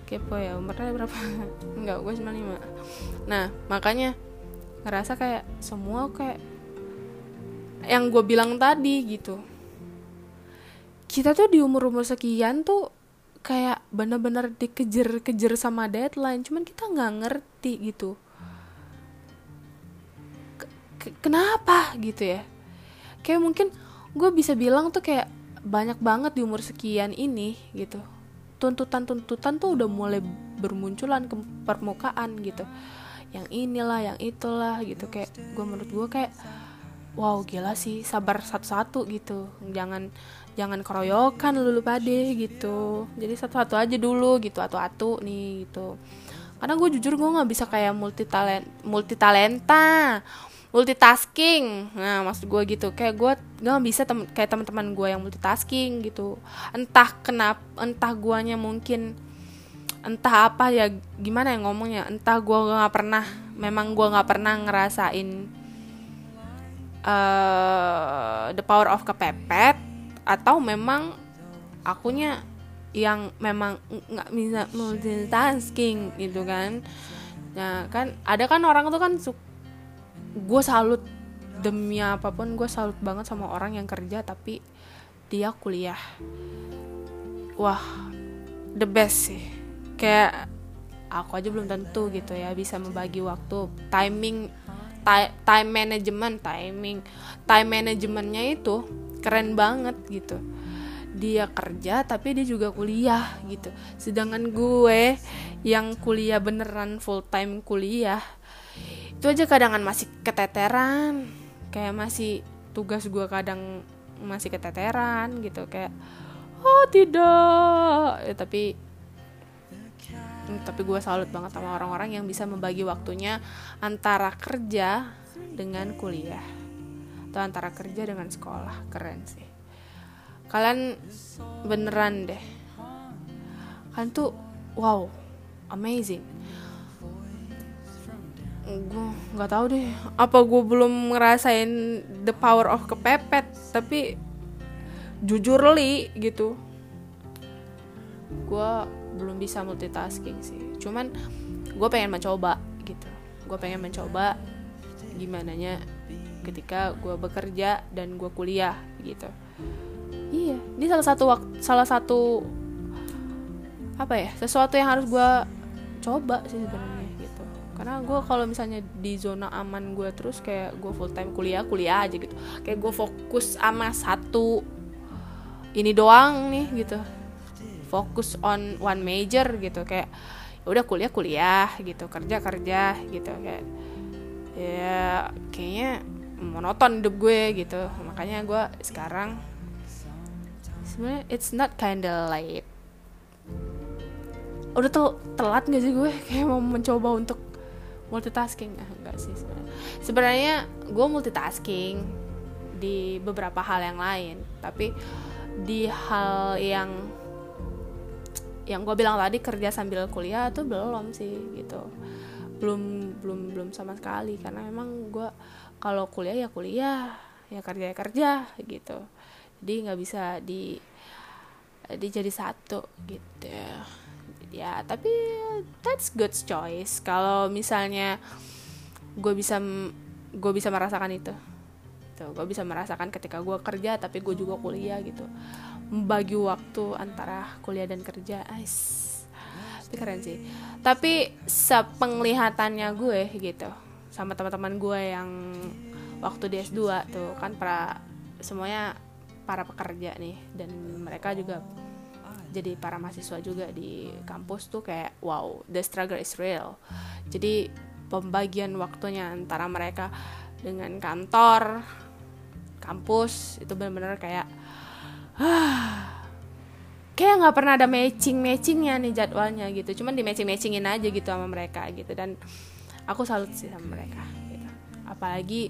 Kepo ya umurnya berapa? Nggak gue 95 nah makanya ngerasa kayak semua kayak yang gue bilang tadi gitu. Kita tuh di umur umur sekian tuh kayak bener-bener dikejar-kejar sama deadline cuman kita nggak ngerti gitu. Kenapa gitu ya? Kayak mungkin gue bisa bilang tuh kayak banyak banget di umur sekian ini gitu. Tuntutan-tuntutan tuh udah mulai bermunculan ke permukaan gitu. Yang inilah yang itulah gitu. Kayak gue menurut gue kayak wow gila sih sabar satu-satu gitu. Jangan jangan keroyokan lulu pade gitu. Jadi satu-satu aja dulu gitu. Atau-atu nih gitu. Karena gue jujur gue nggak bisa kayak multi talent multi talenta multitasking. Nah maksud gue gitu. Kayak gue gak bisa tem kayak teman-teman gue yang multitasking gitu. Entah kenapa entah guanya mungkin entah apa ya gimana ya ngomongnya. Entah gue nggak pernah memang gue nggak pernah ngerasain uh, the power of kepepet atau memang akunya yang memang nggak bisa multitasking gitu kan. Nah kan ada kan orang tuh kan gue salut demi apa pun gue salut banget sama orang yang kerja tapi dia kuliah. Wah the best sih. Kayak aku aja belum tentu gitu ya bisa membagi waktu. Timing time management timing time managementnya itu keren banget gitu. Dia kerja tapi dia juga kuliah gitu. Sedangkan gue yang kuliah beneran full time kuliah itu aja kadangan masih keteteran. Kayak masih tugas gue kadang masih keteteran gitu. Kayak oh tidak. Ya, tapi tapi gue salut banget sama orang-orang yang bisa membagi waktunya antara kerja dengan kuliah atau antara kerja dengan sekolah. Keren sih. Kalian beneran deh. Kan tuh wow amazing. Gue nggak tahu deh apa gue belum ngerasain the power of kepepet tapi jujur li gitu. Gue belum bisa multitasking sih. Cuman gue pengen mencoba gitu. Gue pengen mencoba gimana nya ketika gue bekerja dan gue kuliah gitu. Iya ini salah satu waktu salah satu apa ya sesuatu yang harus gue coba sih sebenarnya gitu. Karena gue kalau misalnya di zona aman gue terus kayak gue full time kuliah kuliah aja gitu. Kayak gue fokus sama satu ini doang nih gitu. Fokus on one major gitu. Kayak ya udah kuliah kuliah gitu. Kerja kerja gitu. Kayak ya kayaknya monoton hidup gue gitu. Makanya gue sekarang sebenarnya it's not kinda late udah tel telat gak sih gue? Kayak mau mencoba untuk multitasking. Ah enggak sih sebenarnya. Sebenarnya gue multitasking di beberapa hal yang lain. Tapi di hal yang yang gue bilang tadi kerja sambil kuliah tuh belum sih gitu. Belum belum belum sama sekali. Karena emang gue kalau kuliah ya kuliah ya kerja ya kerja gitu. Jadi nggak bisa di dijadi satu gitu. Ya tapi that's good choice. Kalau misalnya gue bisa gue bisa merasakan itu. Tuh gue bisa merasakan ketika gue kerja tapi gue juga kuliah gitu. Membagi waktu antara kuliah dan kerja Ais. itu keren sih. Tapi sepenglihatannya gue gitu sama teman-teman gue yang waktu di S2 tuh kan para semuanya para pekerja nih dan mereka juga jadi para mahasiswa juga di kampus tuh kayak wow the struggle is real. Jadi pembagian waktunya antara mereka dengan kantor kampus itu benar-benar kayak kayak nggak pernah ada matching matchingnya nih jadwalnya gitu. Cuman di matching matchingin aja gitu sama mereka gitu. Dan aku salut sih sama mereka gitu. apalagi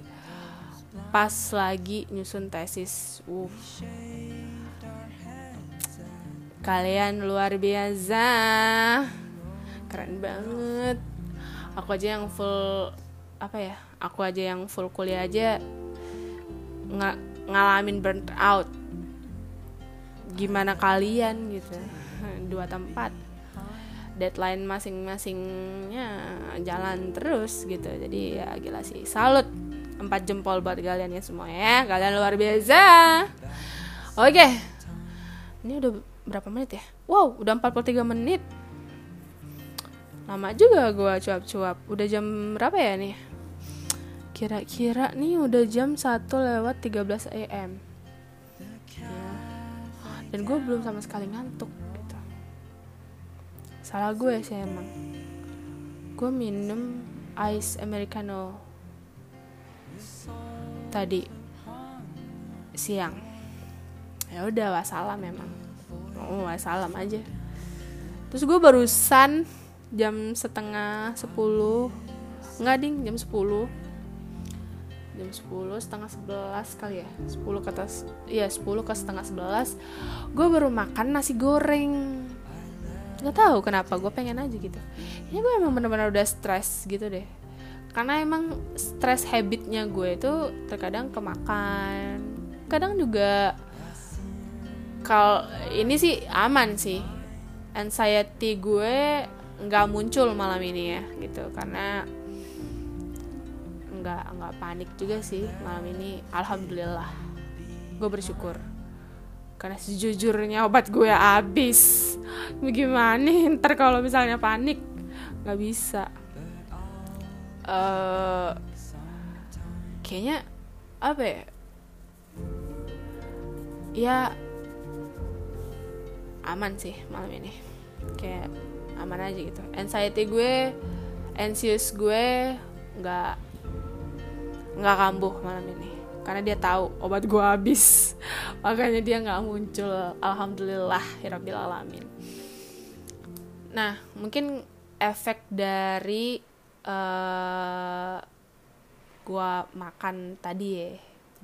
pas lagi nyusun tesis uh. Kalian luar biasa. Keren banget. Aku aja yang full apa ya aku aja yang full kuliah aja ng ngalamin burnt out gimana kalian gitu. Dua tempat deadline masing-masingnya jalan terus gitu. Jadi ya gila sih. Salut empat jempol buat kalian ya semua ya. Kalian luar biasa. Oke. Ini udah berapa menit ya? Wow udah 43 menit. Lama juga gue cuap-cuap. Udah jam berapa ya nih? Kira-kira nih udah jam 1 lewat 13 am ya. dan gue belum sama sekali ngantuk salah gue sih emang. Gue minum ice americano tadi siang. Ya udah wassalam memang oh wassalam aja. Terus gue barusan jam setengah sepuluh nggak ding jam sepuluh. Jam sepuluh setengah sebelas kali ya. Sepuluh ke atas iya sepuluh ke setengah sebelas. Gue baru makan nasi goreng nggak tahu kenapa gue pengen aja gitu. Ini gue emang bener-bener udah stres gitu deh. Karena emang stress habitnya gue itu terkadang kemakan. Kadang juga kalau ini sih aman sih. Anxiety gue nggak muncul malam ini ya gitu. Karena nggak nggak panik juga sih malam ini. Alhamdulillah. Gue bersyukur karena sejujurnya obat gue habis. Gimana? Ntar kalau misalnya panik nggak bisa. Uh, kayaknya apa ya? Ya aman sih malam ini. Kayak aman aja gitu. Anxiety gue anxious gue nggak nggak kambuh malam ini karena dia tahu obat gue habis. Makanya dia nggak muncul. Alhamdulillah hirabil alamin. Nah mungkin efek dari uh, gue makan tadi ya.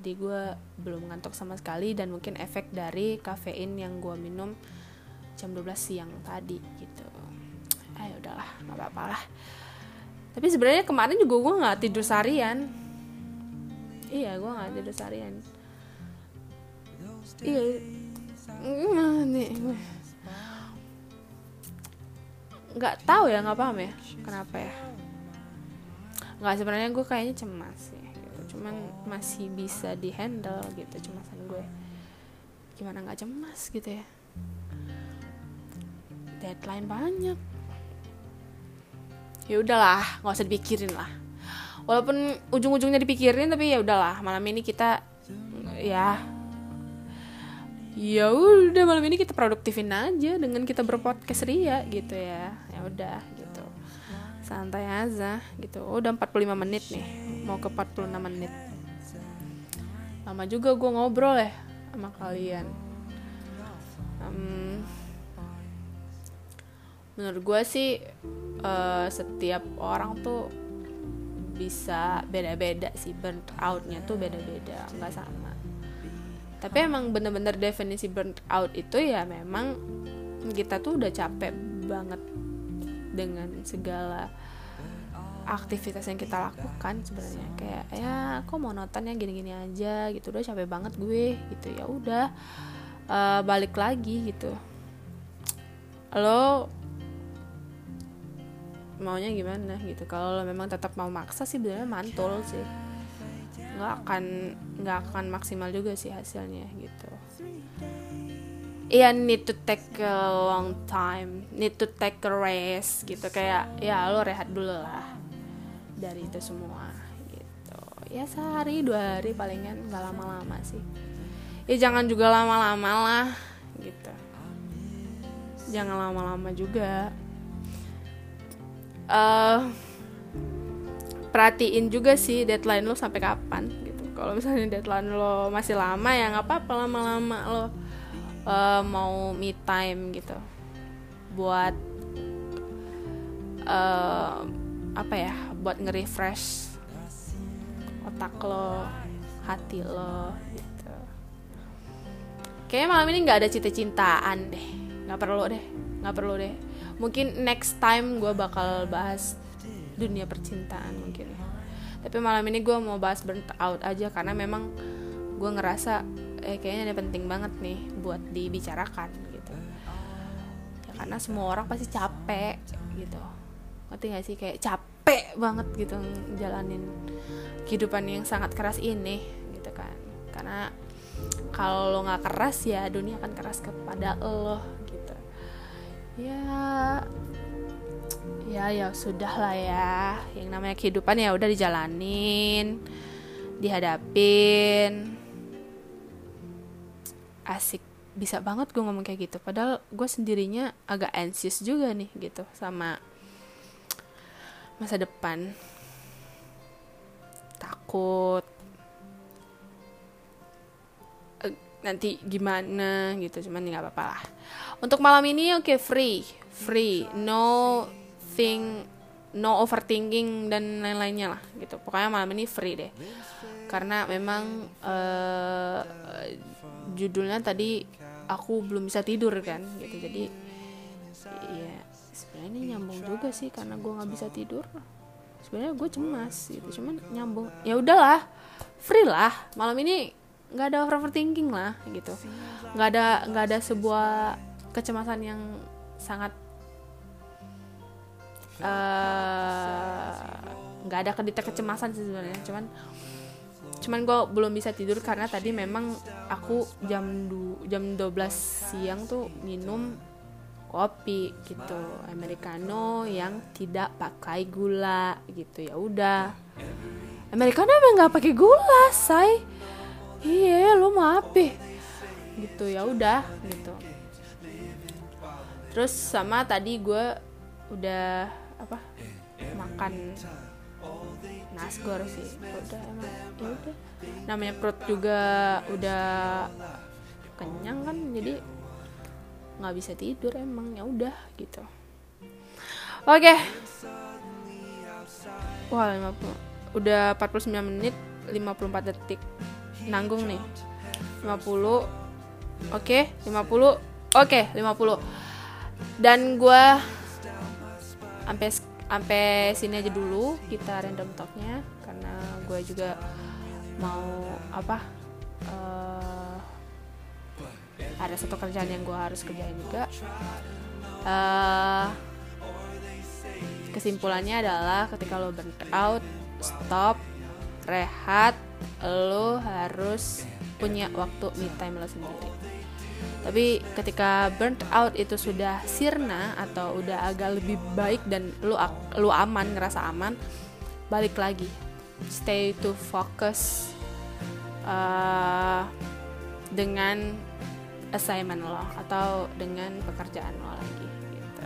Jadi gue belum ngantuk sama sekali dan mungkin efek dari kafein yang gue minum jam 12 siang tadi gitu. Ayo ah, udahlah nggak apa-apa lah. Tapi sebenarnya kemarin juga gue nggak tidur seharian iya gue nggak tidur seharian. Iya. Nih? Nggak tahu ya nggak paham ya kenapa ya. Nggak sebenarnya gue kayaknya cemas ya gitu. cuman masih bisa dihandle gitu cemasan gue. Gimana nggak cemas gitu ya? Deadline banyak. Ya udahlah nggak usah dipikirin lah walaupun ujung-ujungnya dipikirin tapi ya udahlah malam ini kita ya. Ya udah malam ini kita produktifin aja dengan kita berpodcast ria gitu ya. Ya udah gitu. Santai aja gitu. Oh, udah 45 menit nih. Mau ke 46 menit. Lama juga gue ngobrol ya sama kalian. Um, menurut gue sih uh, setiap orang tuh bisa beda-beda sih burnt outnya tuh beda-beda nggak sama. Tapi emang bener-bener definisi burnt out itu ya memang kita tuh udah capek banget dengan segala aktivitas yang kita lakukan sebenarnya. Kayak ya kok mau nonton yang gini-gini aja gitu. Udah capek banget gue gitu. Ya udah uh, balik lagi gitu. Lo maunya gimana gitu. Kalau lo memang tetap mau maksa sih benernya mantul sih. Nggak akan nggak akan maksimal juga sih hasilnya gitu. Iya need to take a long time need to take a rest gitu. Kayak ya lo rehat dulu lah dari itu semua gitu. Ya sehari dua hari palingan nggak lama-lama sih. Ya jangan juga lama-lama lah gitu. Jangan lama-lama juga uh, perhatiin juga sih deadline lo sampai kapan gitu. Kalau misalnya deadline lo masih lama ya nggak apa-apa lama-lama lo uh, mau me time gitu. Buat uh, apa ya buat nge-refresh otak lo hati lo gitu. Kayaknya malam ini nggak ada cita-cintaan deh. Nggak perlu deh nggak perlu deh mungkin next time gue bakal bahas dunia percintaan mungkin. Tapi malam ini gue mau bahas burnt out aja karena memang gue ngerasa eh kayaknya ini penting banget nih buat dibicarakan gitu. Ya karena semua orang pasti capek gitu. Ngerti gak sih? Kayak capek banget gitu jalanin kehidupan yang sangat keras ini gitu kan. Karena kalau lo nggak keras ya dunia akan keras kepada lo ya ya ya sudah lah ya. Yang namanya kehidupan ya udah dijalanin dihadapin. Asik. Bisa banget gue ngomong kayak gitu. Padahal gue sendirinya agak anxious juga nih gitu sama masa depan. Takut nanti gimana gitu cuman nggak apa-apa lah. Untuk malam ini oke okay, free. Free. No thing no overthinking dan lain-lainnya lah gitu. Pokoknya malam ini free deh. Karena memang uh, judulnya tadi aku belum bisa tidur kan gitu. Jadi ya sebenarnya ini nyambung juga sih karena gue nggak bisa tidur. Sebenarnya gue cemas gitu. Cuman nyambung ya udahlah free lah. Malam ini nggak ada overthinking lah gitu. Nggak ada nggak ada sebuah kecemasan yang sangat eh, nggak uh, ada kedita kecemasan sih sebenarnya. Cuman cuman gue belum bisa tidur karena tadi memang aku jam du, jam 12 siang tuh minum kopi gitu americano yang tidak pakai gula gitu ya udah. Americano emang nggak pakai gula say iya lo mau apa? Gitu ya udah gitu. Terus sama tadi gue udah apa makan nasgor sih. Udah emang ya udah. Namanya perut juga udah kenyang kan jadi nggak bisa tidur emang ya udah gitu. Oke. Okay. wah 50 udah 49 menit 54 detik nanggung nih. 50 oke okay, 50 oke okay, 50 dan gue sampai sampai sini aja dulu kita random talknya karena gue juga mau apa uh, ada satu kerjaan yang gue harus kerjain juga. Uh, kesimpulannya adalah ketika lo burn out stop rehat lo harus punya waktu me time lo sendiri. Tapi ketika burnt out itu sudah sirna atau udah agak lebih baik dan lu lu aman ngerasa aman balik lagi. Stay to focus uh, dengan assignment lo atau dengan pekerjaan lo lagi gitu.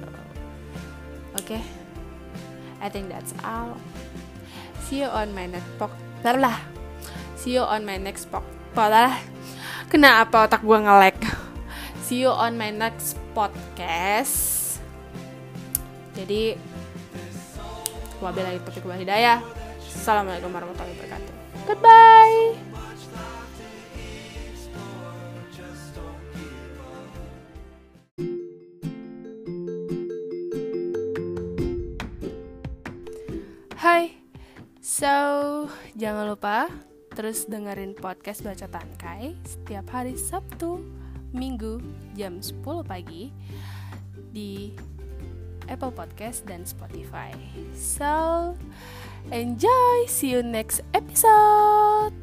Oke? Okay? I think that's all. See you on my next podcast see you on my next podcast kenapa otak gue ngelek see you on my next podcast. Jadi wabillahi taufiq wal hidayah. Assalamualaikum warahmatullahi wabarakatuh. Goodbye. Hai, so jangan lupa terus dengerin podcast Baca Tangkai setiap hari Sabtu Minggu jam 10 pagi di Apple Podcast dan Spotify. So, enjoy. See you next episode.